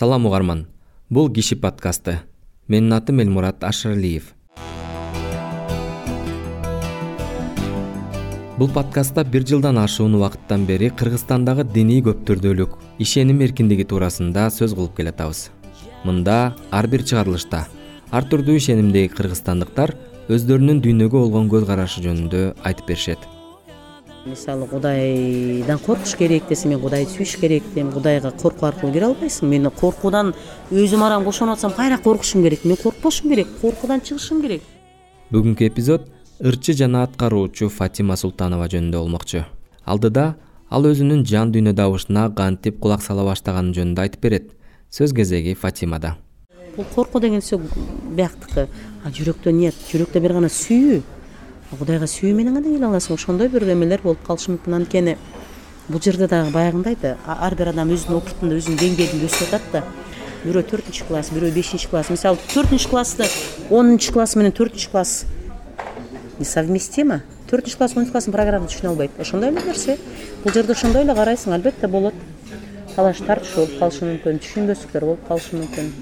салам угарман. Бул киши подкасты. Менин атым элмурат ашыралиев бул подкастта бир жылдан ашуун убакыттан бери кыргызстандагы диний көптүрдүүлүк ишеним эркиндиги туурасында сөз кылып келатабыз. Мында ар бир чыгарылышта. Ар түрдүү ишенимдеги кыргызстандыктар өздөрүнүн дүйнөгө болгон көз карашы жөнүндө айтып беришет мисалы кудайдан коркуш керек десе мен кудайды сүйүш керек дейм кудайга коркуу аркылуу кире албайсың. Мен коркуудан өзүм арам бошонуп атсам кайра коркушум керек? Мен коркпошум керек коркуудан чыгышым керек. Бүгүнкү эпизод ырчы жана аткаруучу фатима султанова жөнүндө болмокчу. Алдыда ал өзүнүн жан дүйнө добушуна кантип кулак сала баштаганы жөнүндө айтып берет. Сөз кезеги фатимада. Бул коркуу деген сөз бияктыкы. А жүрөктө нет жүрөктө бир гана сүйүү кудайга сүйүү менен гана келе аласың. Ошондой бир эмелер болуп калышы мүмкүн анткени бул жерде дагы баягындай да ар бир адам өзүнүн опытында өзүнүн деңгээлинде өсүп атат да. Бирөө төртүнчү класс бирөө бешинчи класс. Мисалы төртүнчү классты онунчу класс менен төртүнчү класс несовместимо? Төртүнчү класс онунчу класстын программасын түшүнө албайт. Ошондой эле нерсе. Бул жерде ошондой эле карайсың. Албетте болот. Талаш тартышуу болуп калышы мүмкүн түшүнбөстүктөр болуп калышы мүмкүн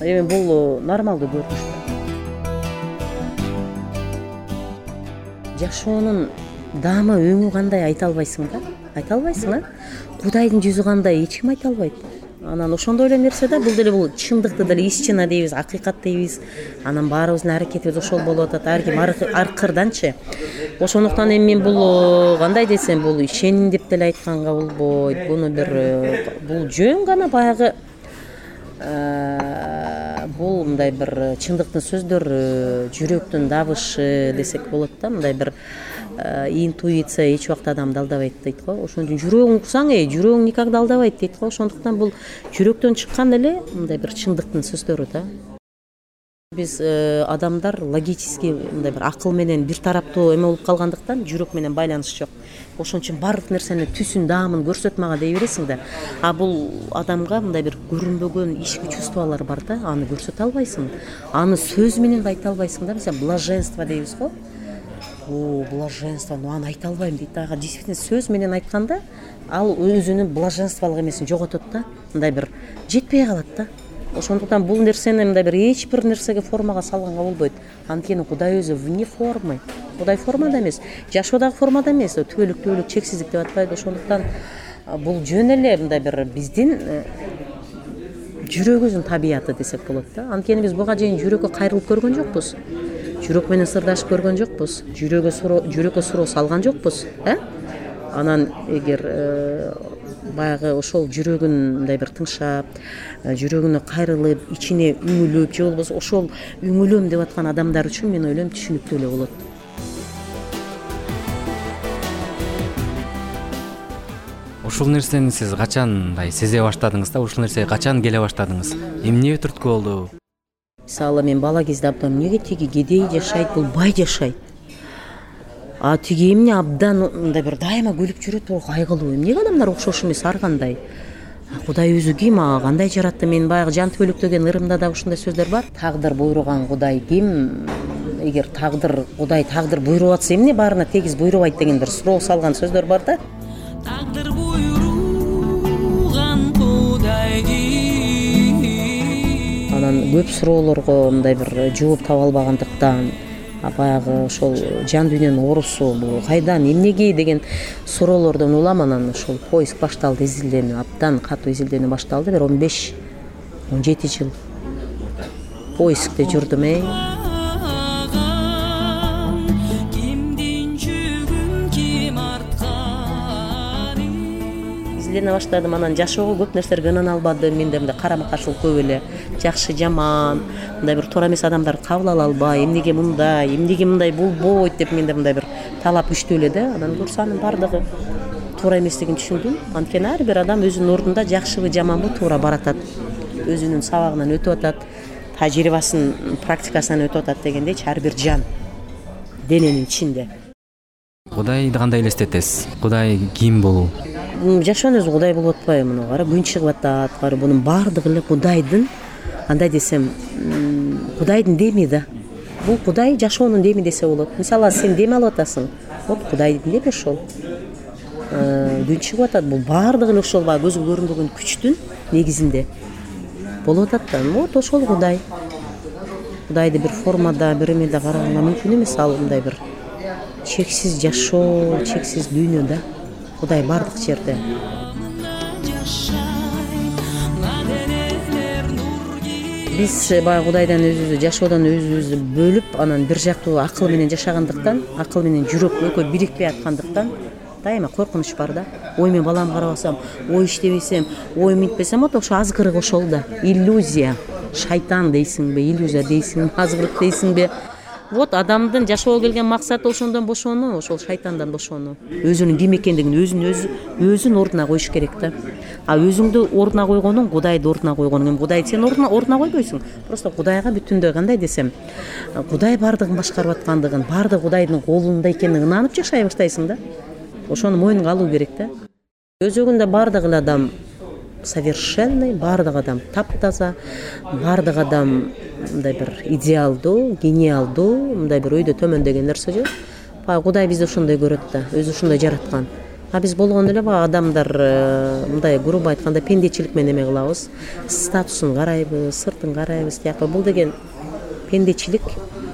эми бул нормалдуу көрүнүш жашоонун даамы өңү кандай айта албайсың да? Айта албайсың а? Кудайдын жүзү кандай? Эч ким айта албайт. Анан ошондой эле нерсе да бул деле бул чындыкты деле истина дейбиз акыйкат дейбиз. Анан баарыбыздын аракетибиз ошол болуп атат ар ким ар кырданчы. Ошондуктан эми мен бул кандай десем бул ишеним деп деле айтканга болбойт. Буну бир э, бул жөн гана баягы э, бул мындай бир чындыктын сөздөрү жүрөктүн добушы десек болот да мындай бир интуиция эч убакта адамды алдабайт дейт го. Ошон үчүн жүрөгүң уксаң эй жүрөгүң никогда алдабайт дейт го. Ошондуктан бул жүрөктөн чыккан эле мындай бир чындыктын сөздөрү да биз э, адамдар логический мындай бир акыл менен бир тараптуу эме болуп калгандыктан жүрөк менен байланыш жок. Ошон үчүн баардык нерсени түсүн даамын көрсөт мага дей бересиң да а бул адамга мындай бир көрүнбөгөн ички чувстволор бар да аны көрсөтө албайсың. Аны сөз менен да айта албайсың да мисалы блаженство дейбиз го. Блаженство аны айта албайм дейт ага. Действительно сөз менен айтканда ал өзүнүн блаженстволук эмесин жоготот да мындай бир жетпей калат да ошондуктан бул нерсени мындай бир эч бир нерсеге формага салганга болбойт. Анткени кудай өзү вне формы. Кудай формада эмес жашоо дагы формада эмес. Түбөлүк түбөлүк чексиздик деп атпайбы. Ошондуктан бул жөн эле мындай бир биздин э, жүрөгүбүздүн табияты десек болот да. Анткени биз буга чейин жүрөккө кайрылып көргөн жокпуз. Жүрөк менен сырдашып көргөн жокпуз. Жүрөккө суроо салган жокпуз э? Анан эгер э, баягы ошол жүрөгүн мындай бир тыңшап э, жүрөгүнө кайрылып ичине үңүлүп же болбосо ошол үңүлөм деп аткан адамдар үчүн мен ойлойм түшүнүктүү эле болот. Ушул нерсени сиз качан сезе баштадыңыз да? Ушул нерсеге качан келе баштадыңыз? Эмне түрткү болду? Мисалы мен бала кезде абдан эмнеге тиги кедей жашайт бул бай жашайт а тиги эмне абдан мындай бир дайыма күлүп жүрөт бул кайгылуу эмнеге адамдар окшош эмес ар кандай? Кудай өзү ким? Ага кандай жаратты? Мен баягы жан түбөлүк деген ырымда дагы ушундай сөздөр бар. Тагдыр буйруган кудай ким? Эгер тагдыр кудай тагдыр буйруп атса эмне баарына тегиз буйрубайт деген бир суроо салган сөздөр бар да? Тагдыр буйруган кудай ким? Анан көп суроолорго мындай бир жооп таба албагандыктан баягы ошол жан дүйнөнүн оорусу бул кайдан эмнеге деген суроолордон улам анан ушул поиск башталды изилдөөнү абдан катуу изилдөөнү башталды. Бир он беш он жети жыл поискте жүрдүм эй изилдене баштадым анан жашоого көп нерселерге ынана албадым менде мындай карама каршылык көп эле. Жакшы жаман мындай бир туура эмес адамдарды кабыл ала албай эмнеге мындай эмнеге мындай болбойт деп менде мындай бир талап күчтүү эле да. Анан буюрса анын баардыгы туура эместигин түшүндүм. Анткени ар бир адам өзүнүн ордунда жакшыбы жаманбы туура баратат. Өзүнүн сабагынан өтүп атат тажрыйбасын практикасынан өтүп атат дегендейчи ар бир жан дененин ичинде. Кудайды кандай элестетесиз? Кудай ким бул жашоонун өзү кудай болуп атпайбы мына кара? Күн чыгып атат кара? Бунун баардыгы эле кудайдын кандай десем кудайдын деми да. Бул кудай жашоонун деми десе болот. Мисалы сен дем алып атасың вот кудайдын деми ошол. Э, күн чыгып атат бул баардыгы эле ошол баягы көзгө көрүнбөгөн күчтүн негизинде болуп атат да. Вот ошол кудай. Кудайды бир формада бир эмеде караганга мүмкүн эмес ал мындай бир чексиз жашоо чексиз дүйнө да кудай баардык жерде. Биз баягы кудайдан өзүбүздү жашоодон өзүбүздү бөлүп анан бир жактуу акыл менен жашагандыктан акыл менен жүрөк экөө бирикпей аткандыктан дайыма коркунуч бар да. Ой мен балам карабасам ой иштебесем ой минтпесем вот ошо азгырык ошол да. Иллюзия. Шайтан дейсиңби иллюзия дейсиңби азгырык дейсиңби вот адамдын жашоого келген максаты ошондон бошонуу ошол шайтандан бошонуу өзүнүн ким экендигин өзүн өзү өзүн ордуна коюш керек да. А өзүңдү ордуна койгонуң кудайды ордуна койгонуң эми кудайды сен ордуна койбойсуң. Просто кудайга бүтүндөй кандай десем кудай баардыгын башкарып аткандыгын баардыгы кудайдын колунда экенине ынанып жашай баштайсың да. Ошону мойнуңа алуу керек да. Өзөгүндө баардык эле адам совершенный баардык адам таптаза баардык адам мындай бир идеалдуу гениалдуу мындай бир өйдө төмөн нерсе жок. Баягы кудай бизди ошондой көрөт да өзү ушундай жараткан. А биз болгону эле баягы адамдар э, мындай грубо айтканда пендечилик менен эме кылабыз. Статусун карайбыз сыртын карайбыз тияка бул деген пендечилик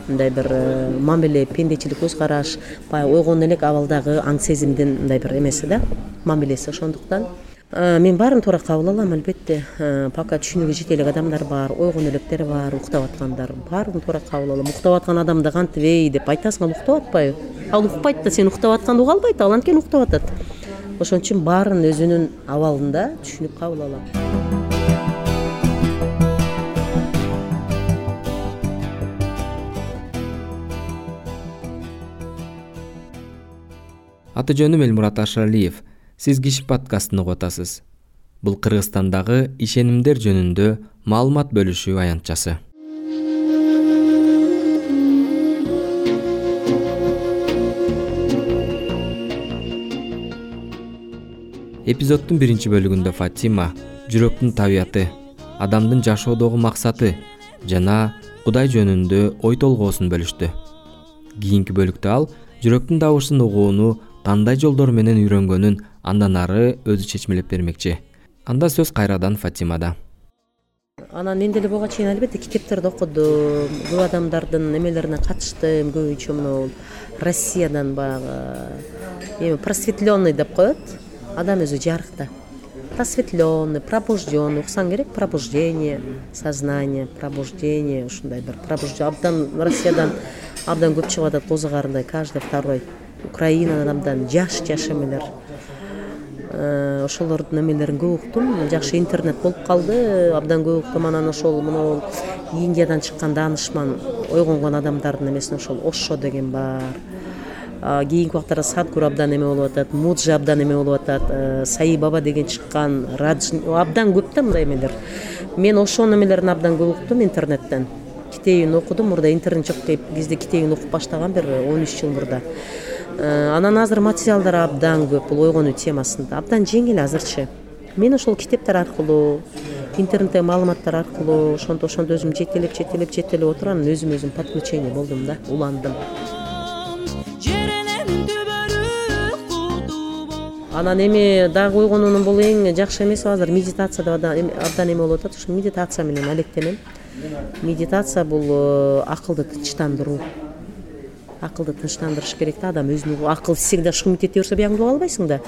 мындай бир э, мамиле пендечилик көз караш баягы ойгону элек абалдагы аң сезимдин мындай бир эмеси да мамилеси ошондуктан мен баарын туура кабыл алам албетте. Э, пока түшүнүгү жете элек адамдар бар ойгону элекдер бар уктап аткандар баарын туура кабыл алам. Уктап аткан адамды кантип эй деп айтасың ал уктап атпайбы? Ал укпайт да сен уктап атканды уга албайт ал анткени уктап атат. Ошон үчүн баарын өзүнүн абалында түшүнүп кабыл алам. Аты жөнүм элмурат ашыралиев сиз киши подкастын угуп атасыз бул кыргызстандагы ишенимдер жөнүндө маалымат бөлүшүү аянтчасы. Эпизоддун биринчи бөлүгүндө фатима жүрөктүн табияты адамдын жашоодогу максаты жана кудай жөнүндө ой толгоосун бөлүштү. Кийинки бөлүктө ал жүрөктүн добушун угууну кандай жолдор менен үйрөнгөнүн андан ары өзү чечмелеп бермекчи. Анда сөз кайрадан фатимада. Анан мен деле буга чейин албетте китептерди окудум. Көп адамдардын эмелерине катыштым. Көбүнчө монул россиядан баягы эми просветленный деп коет. Адам өзү жарык да просветленный пробужденный уксаң керек пробуждение сознание пробуждение ушундай бир абдан россиядан абдан көп чыгып атат козу каждый второй. Украинадан абдан жаш жаш эмелер ошолордун эмелерин көп уктум. Жакшы интернет болуп калды. Абдан көп уктум анан ошол монол индиядан чыккан даанышман ойгонгон адамдардын эмесине ошол ошо деген бар. Кийинки убактарда садгур абдан эме болуп атат муджи абдан эме болуп атат э, саи баба деген чыккан радж абдан көп да мындай эмелер. Мен ошонун эмелерин абдан көп уктум интернеттен. Китебин окудум. Мурда интернет жок кезде китебин окуп баштагам бир он үч жыл мурда. Э, анан азыр материалдар абдан көп бул ойгонуу темасында. Абдан жеңил азырчы. Мен ошол китептер аркылуу интернеттеги маалыматтар аркылуу ошентип ошентип өзүм жетелеп жетелеп жетелеп отуруп анан өзүмө өзүм подключение болдум да уландым. Анан эми дагы ойгонуунун бул эң жакшы эмеси азыр медитация деп абдан эме болуп атат ошо медитация менен алектенем. Медитация бул э, акылды тынчтандыруу акылды тынчтандырыш керек да адам өзүн акыл всегда шум ете берсе биягыңды уга албайсың да.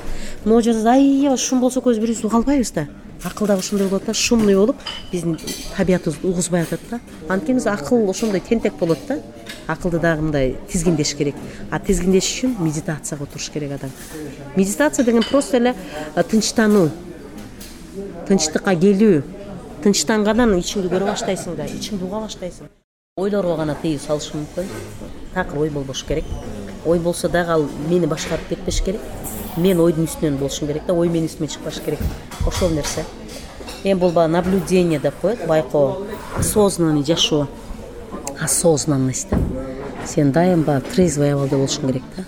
Могу жерде аябай шум болсо экөөбүз бири бирибизди уга албайбыз да. Акыл дагы ошондой болот да шумный болуп биздин табиятыбызды угузбай атат да. Анткени акыл ошондой тентек болот да. Акылды дагы мындай тизгиндеш керек. А тизгиндеш үчүн медитацияга отуруш керек адам. Медитация деген просто эле тынчтануу тынчтыкка келүү. Тынчтангандан ичиңди көрө баштайсың да ичиңди уга баштайсың. Ойлорго гана тыюу салышы мүмкүн такыр ой болбош керек. Ой болсо дагы ал мени башкарып кетпеш керек. Мен ойдун үстүнөн болушум керек да ой менин үстүмө чыкпаш керек. Ошол нерсе. Эми бул баягы наблюдение деп коет байкоо. Осознанный жашоо. Осознанность да. Сен дайым баягы трезвый абалда болушуң керек да.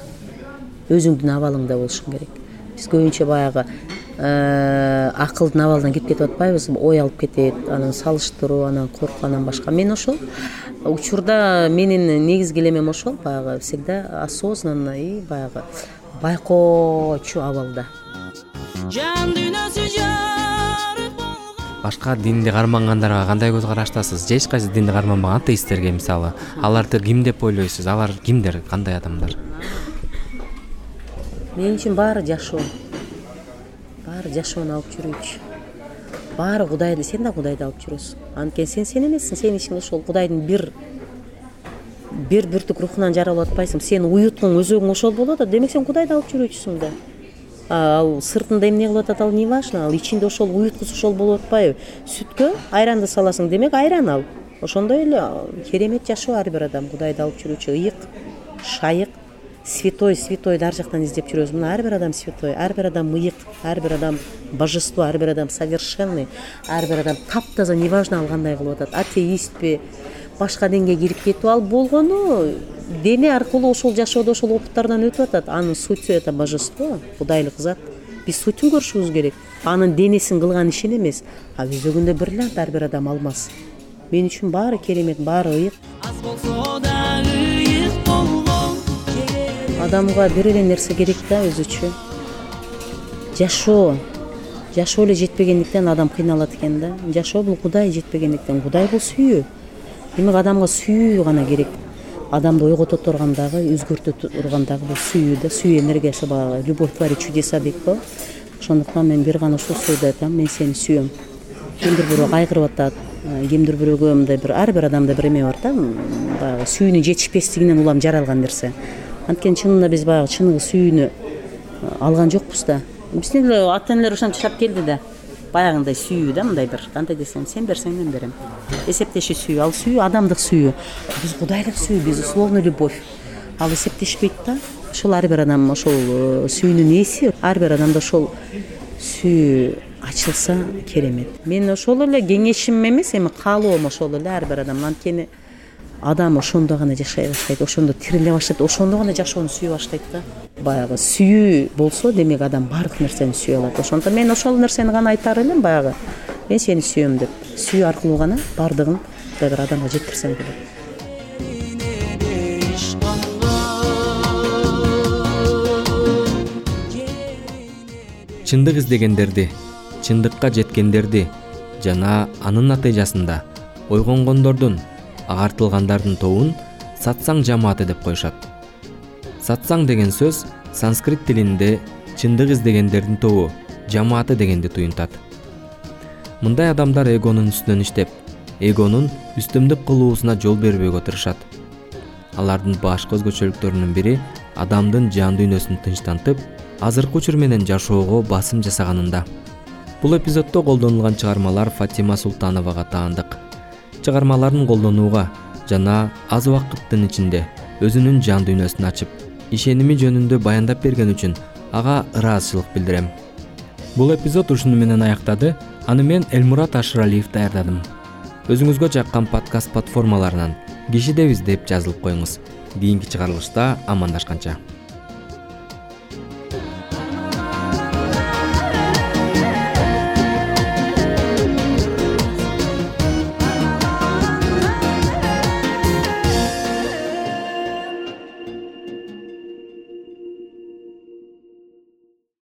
Өзүңдүн абалыңда болушуң керек. Биз көбүнчө баягы э, акылдын абалынан кирип кетип атпайбыз. Ой алып кетет анан салыштыруу анан коркуу анан башка. Мен ошол учурда менин негизги элемем ошол баягы всегда осознанно и баягы байкоочу абалда. Жан дүйнөсү жарык башка динди кармангандарга кандай көз караштасыз? Же эч кайсы динди карманбаган атеисттерге мисалы аларды ким деп ойлойсуз? Алар кимдер? Кандай адамдар? Мен үчүн баары жашоо. Баары жашоону алып жүрүүчү баары кудайды сен да кудайды алып жүрөсүң. Анткени сен сен эмессиң сенин ичиңде ошол кудайдын бир бир бүртүк рухунан жаралып атпайсың. Сенин уюткуң өзөгүң ошол болуп атат демек сен кудайды алып жүрүүчүсүң да. Ал сыртында эмне кылып атат ал не важно ал ичинде ошол уюткусу ошол болуп атпайбы. Сүткө айранды саласың демек айран ал. Ошондой эле керемет жашоо ар бир адам кудайды алып жүрүүчү. Ыйык шайык святой святойду ар жактан издеп жүрөбүз. Мына ар бир адам святой ар бир адам ыйык ар бир адам божество ар бир адам совершенный ар бир адам таптаза не важно ал кандай кылып атат. Атеистпи башка динге кирип кетип ал болгону дене аркылуу ошол жашоодо ошол опыттардан өтүп атат. Анын сутью это божество кудайлык зат. Биз сутюн көрүшүбүз керек. Анын денесин кылган ишин эмес. А өзөгүндө бриллиант ар бир адам алмаз мен үчүн баары керемет баары ыйык. Аз болсо дагы ыйык болгон адамга бир эле нерсе керек да өзүчө. Жашоо жашоо эле жетпегендиктен адам кыйналат экен да. Жашоо бул кудай жетпегендиктен. Кудай бул сүйүү. Демек адамга сүйүү гана керек. Адамды ойгото турган дагы өзгөртө турган дагы бул сүйүү да. Сүйүү энергиясы баягы любовь творит чудеса дейт го. Ошондуктан мен бир гана ушул сөздү айтам. Мен сени сүйөм. Кимдир бирөө кайгырып атат кимдир бирөөгө мындай бир ар бир адамда бир эме бар да. Баягы сүйүүнүн жетишпестигинен улам жаралган нерсе. Анткени чынында биз баягы чыныгы сүйүүнү алган жокпуз да биздин эле ата энелер ошентип жашап келди да. Баягындай сүйүү да мындай бир. Кандай десем сен берсең мен берем эсептешүү сүйүү. Ал сүйүү адамдык сүйүү. Биз кудайлык сүйүү безусловный любовь. Ал эсептешпейт да ошол ар бир адам ошол э, сүйүүнүн ээси ар бир адамда ошол сүйүү ачылса керемет. Менин ошол эле кеңешим эмес эми каалоом ошол эле. Ар бир адамн анткени адам ошондо гана жашай баштайт ошондо тириле баштайт ошондо гана жашоону сүйө баштайт да. Баягы сүйүү болсо демек адам баардык нерсени сүйө алат. Ошондуктан мен ошол нерсени гана айтар элем баягы мен сени сүйөм деп сүйүү аркылуу гана баардыгын адамга жеткирсең болот чындык издегендерди чындыкка жеткендерди жана анын натыйжасында ойгонгондордун агартылгандардын тобун сатсаң жамааты деп коюшат. Сатсаң деген сөз санскрит тилинде чындык издегендердин тобу жамааты дегенди туюнтат. Мындай адамдар эгонун үстүнөн иштеп эгонун үстөмдүк кылуусуна жол бербөөгө тырышат алардын башкы өзгөчөлүктөрүнүн бири адамдын жан дүйнөсүн тынчтантып азыркы учур менен жашоого басым жасаганында. Бул эпизоддо колдонулган чыгармалар фатима султановага таандык чыгармаларын колдонууга жана аз убакыттын ичинде өзүнүн жан дүйнөсүн ачып ишеними жөнүндө баяндап берген үчүн ага ыраазычылык билдирем. Бул эпизод ушуну менен аяктады. Аны мен элмурат ашыралиев даярдадым. Өзүңүзгө жаккан подкаст платформаларынан кишидебиз деп жазылып коюңуз. Кийинки чыгарылышта амандашканча